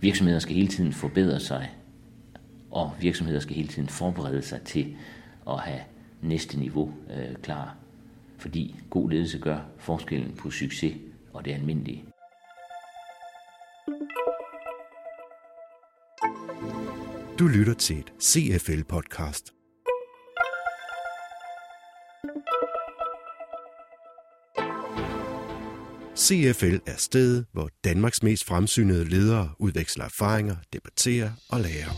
Virksomheder skal hele tiden forbedre sig, og virksomheder skal hele tiden forberede sig til at have næste niveau øh, klar. Fordi god ledelse gør forskellen på succes og det almindelige. Du lytter til et CFL-podcast. CFL er stedet, hvor Danmarks mest fremsynede ledere udveksler erfaringer, debatterer og lærer.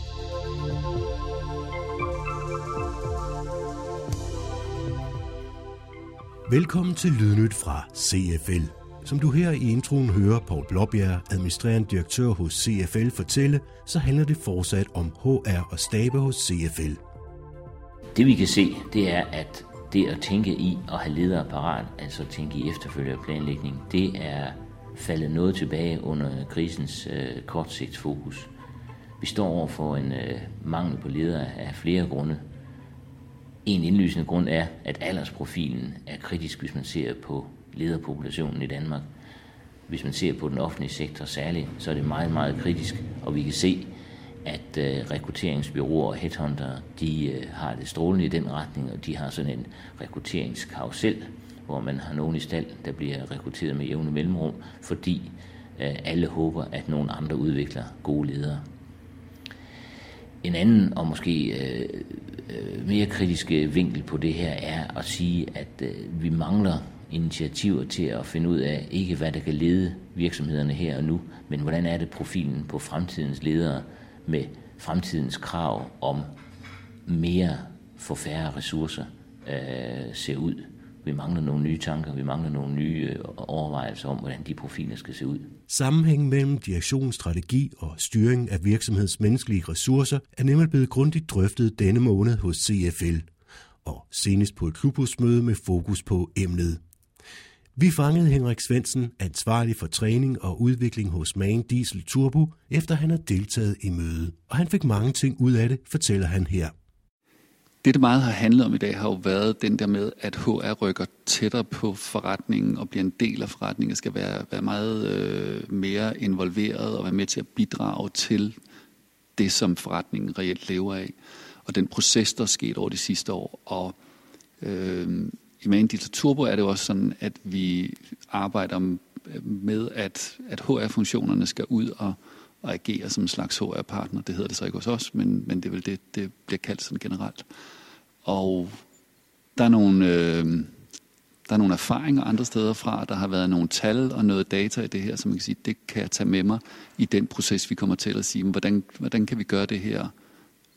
Velkommen til Lydnyt fra CFL. Som du her i introen hører Paul Blåbjerg, administrerende direktør hos CFL, fortælle, så handler det fortsat om HR og stabe hos CFL. Det vi kan se, det er, at det at tænke i at have ledere parat, altså tænke i efterfølgende planlægning, det er faldet noget tilbage under krisens øh, kortsigtsfokus. Vi står over for en øh, mangel på ledere af flere grunde. En indlysende grund er, at aldersprofilen er kritisk, hvis man ser på lederpopulationen i Danmark. Hvis man ser på den offentlige sektor særligt, så er det meget, meget kritisk, og vi kan se, at øh, rekrutteringsbyråer og headhunter, de øh, har det strålende i den retning, og de har sådan en rekrutteringskarusel, hvor man har nogen i stald, der bliver rekrutteret med jævne mellemrum, fordi øh, alle håber, at nogen andre udvikler gode ledere. En anden og måske øh, øh mere kritiske øh, vinkel på det her er at sige, at øh, vi mangler initiativer til at finde ud af, ikke hvad der kan lede virksomhederne her og nu, men hvordan er det profilen på fremtidens ledere med fremtidens krav om mere for færre ressourcer øh, ser ud. Vi mangler nogle nye tanker, vi mangler nogle nye øh, overvejelser om, hvordan de profiler skal se ud. Sammenhængen mellem direktionsstrategi og styring af virksomheds menneskelige ressourcer er nemlig blevet grundigt drøftet denne måned hos CFL, og senest på et klubhusmøde med fokus på emnet. Vi fangede Henrik Svensen, ansvarlig for træning og udvikling hos Man Diesel Turbo, efter han har deltaget i mødet. Og han fik mange ting ud af det, fortæller han her. Det, det meget har handlet om i dag, har jo været den der med, at HR rykker tættere på forretningen og bliver en del af forretningen, skal være, være meget øh, mere involveret og være med til at bidrage til det, som forretningen reelt lever af. Og den proces, der er sket over de sidste år. Og øh, i Mandil Turbo er det jo også sådan, at vi arbejder med, at, at HR-funktionerne skal ud og, og agere som en slags HR-partner. Det hedder det så ikke hos os, men, men det er vel det, det bliver kaldt sådan generelt. Og der er nogle, øh, der er nogle erfaringer andre steder fra. Der har været nogle tal og noget data i det her, som man kan sige, det kan jeg tage med mig i den proces, vi kommer til at sige, hvordan, hvordan kan vi gøre det her,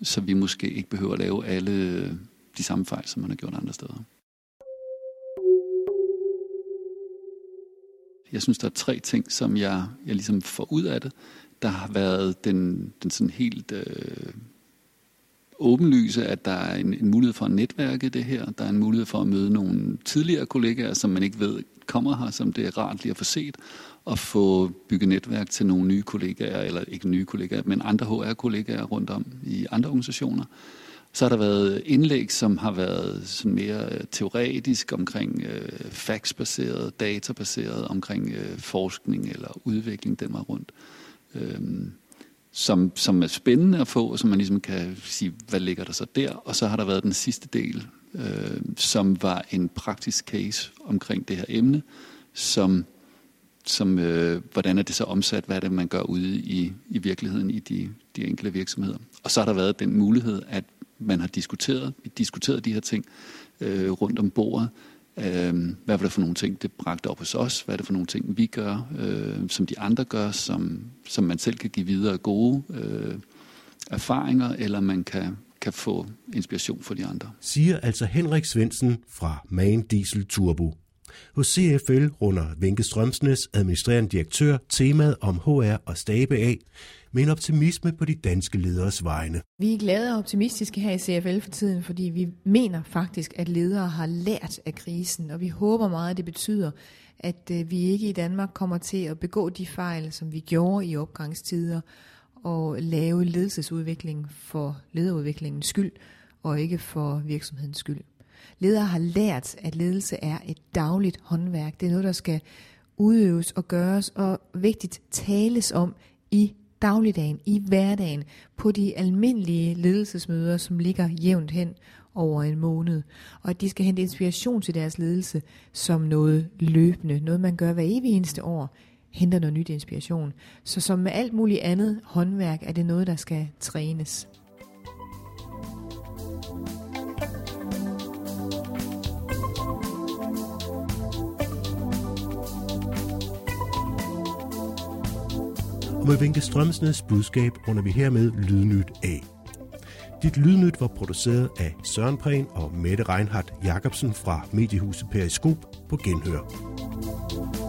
så vi måske ikke behøver at lave alle øh, de samme fejl, som man har gjort andre steder. Jeg synes, der er tre ting, som jeg, jeg ligesom får ud af det. Der har været den, den sådan helt øh, åbenlyse, at der er en, en mulighed for at netværke det her. Der er en mulighed for at møde nogle tidligere kollegaer, som man ikke ved kommer her, som det er rart lige at få set, og få bygget netværk til nogle nye kollegaer, eller ikke nye kollegaer, men andre HR-kollegaer rundt om i andre organisationer. Så har der været indlæg, som har været sådan mere øh, teoretisk omkring øh, factsbaseret, databaseret, omkring øh, forskning eller udvikling den var rundt. Øhm, som, som er spændende at få, som man ligesom kan sige, hvad ligger der så der? Og så har der været den sidste del, øh, som var en praktisk case omkring det her emne, som, som øh, hvordan er det så omsat, hvad er det, man gør ude i, i virkeligheden i de, de enkelte virksomheder. Og så har der været den mulighed, at man har diskuteret, vi diskuteret de her ting øh, rundt om bordet. Øh, hvad var det for nogle ting, det bragte op hos os? Hvad er det for nogle ting, vi gør, øh, som de andre gør, som, som man selv kan give videre gode øh, erfaringer, eller man kan, kan få inspiration for de andre. Siger altså Henrik Svensen fra Man Diesel Turbo. Hos CFL runder Vinke Strømsnes, administrerende direktør, temaet om HR og stabe af, med en optimisme på de danske lederes vegne. Vi er glade og optimistiske her i CFL for tiden, fordi vi mener faktisk, at ledere har lært af krisen, og vi håber meget, at det betyder, at øh, vi ikke i Danmark kommer til at begå de fejl, som vi gjorde i opgangstider, og lave ledelsesudvikling for lederudviklingens skyld, og ikke for virksomhedens skyld. Ledere har lært, at ledelse er et dagligt håndværk. Det er noget, der skal udøves og gøres, og vigtigt tales om i dagligdagen, i hverdagen, på de almindelige ledelsesmøder, som ligger jævnt hen over en måned, og at de skal hente inspiration til deres ledelse som noget løbende, noget man gør hver evig eneste år, henter noget nyt inspiration. Så som med alt muligt andet håndværk, er det noget, der skal trænes. Og med Vinke Strømsnes budskab runder vi hermed Lydnyt af. Dit Lydnyt var produceret af Søren Prehn og Mette Reinhardt Jacobsen fra Mediehuset Periskop på Genhør.